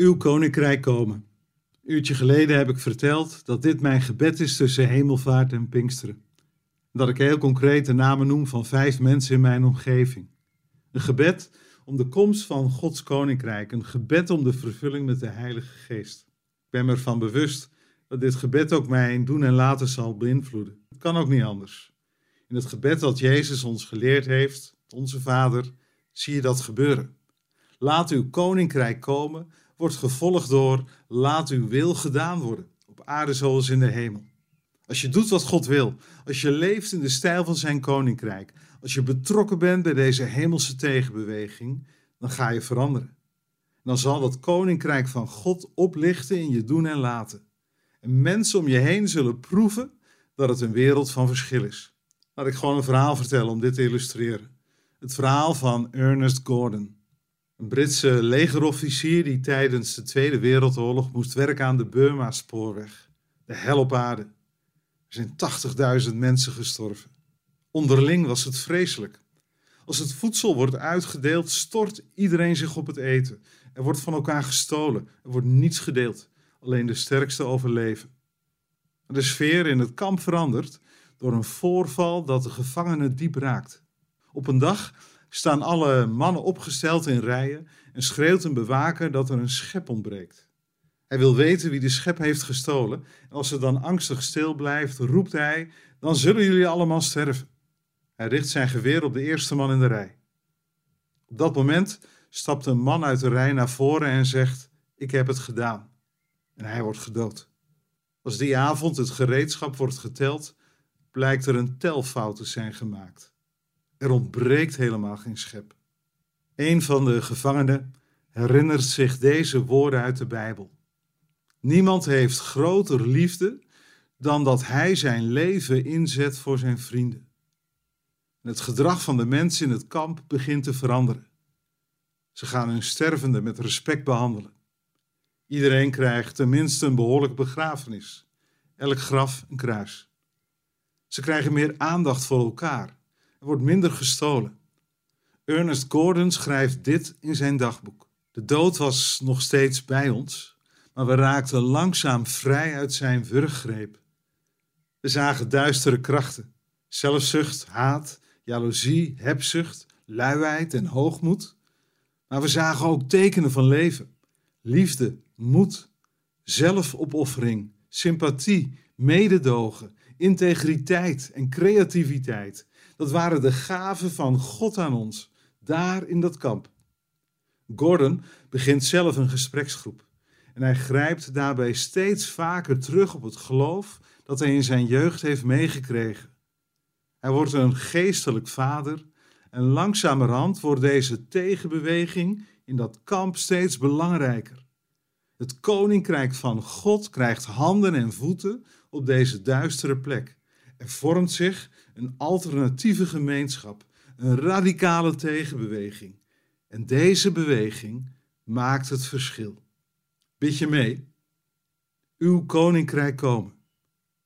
Uw koninkrijk komen. Een uurtje geleden heb ik verteld dat dit mijn gebed is tussen hemelvaart en Pinksteren. Dat ik heel concreet de namen noem van vijf mensen in mijn omgeving. Een gebed om de komst van Gods koninkrijk. Een gebed om de vervulling met de Heilige Geest. Ik ben me ervan bewust dat dit gebed ook mijn doen en laten zal beïnvloeden. Het kan ook niet anders. In het gebed dat Jezus ons geleerd heeft, onze Vader, zie je dat gebeuren. Laat uw koninkrijk komen, wordt gevolgd door laat uw wil gedaan worden, op aarde zoals in de hemel. Als je doet wat God wil, als je leeft in de stijl van zijn koninkrijk, als je betrokken bent bij deze hemelse tegenbeweging, dan ga je veranderen. dan zal dat koninkrijk van God oplichten in je doen en laten. En mensen om je heen zullen proeven dat het een wereld van verschil is. Laat ik gewoon een verhaal vertellen om dit te illustreren. Het verhaal van Ernest Gordon. Een Britse legerofficier die tijdens de Tweede Wereldoorlog moest werken aan de Burma-spoorweg. De hel op aarde. Er zijn 80.000 mensen gestorven. Onderling was het vreselijk. Als het voedsel wordt uitgedeeld, stort iedereen zich op het eten. Er wordt van elkaar gestolen. Er wordt niets gedeeld. Alleen de sterkste overleven. De sfeer in het kamp verandert door een voorval dat de gevangenen diep raakt. Op een dag staan alle mannen opgesteld in rijen en schreeuwt een bewaker dat er een schep ontbreekt. Hij wil weten wie de schep heeft gestolen. En als ze dan angstig stil blijft, roept hij: Dan zullen jullie allemaal sterven. Hij richt zijn geweer op de eerste man in de rij. Op dat moment stapt een man uit de rij naar voren en zegt: Ik heb het gedaan. En hij wordt gedood. Als die avond het gereedschap wordt geteld, blijkt er een telfout te zijn gemaakt. Er ontbreekt helemaal geen schep. Een van de gevangenen herinnert zich deze woorden uit de Bijbel. Niemand heeft groter liefde dan dat hij zijn leven inzet voor zijn vrienden. het gedrag van de mensen in het kamp begint te veranderen. Ze gaan hun stervende met respect behandelen. Iedereen krijgt tenminste een behoorlijke begrafenis. Elk graf een kruis. Ze krijgen meer aandacht voor elkaar. Er wordt minder gestolen. Ernest Gordon schrijft dit in zijn dagboek. De dood was nog steeds bij ons, maar we raakten langzaam vrij uit zijn wurggreep. We zagen duistere krachten, zelfzucht, haat, jaloezie, hebzucht, luiheid en hoogmoed. Maar we zagen ook tekenen van leven, liefde, moed, zelfopoffering, sympathie, mededogen, integriteit en creativiteit. Dat waren de gaven van God aan ons, daar in dat kamp. Gordon begint zelf een gespreksgroep. En hij grijpt daarbij steeds vaker terug op het geloof dat hij in zijn jeugd heeft meegekregen. Hij wordt een geestelijk vader en langzamerhand wordt deze tegenbeweging in dat kamp steeds belangrijker. Het koninkrijk van God krijgt handen en voeten op deze duistere plek. Er vormt zich een alternatieve gemeenschap, een radicale tegenbeweging. En deze beweging maakt het verschil. Bid je mee? Uw koninkrijk komen.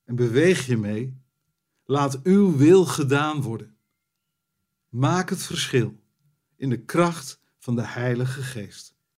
En beweeg je mee? Laat uw wil gedaan worden. Maak het verschil in de kracht van de Heilige Geest.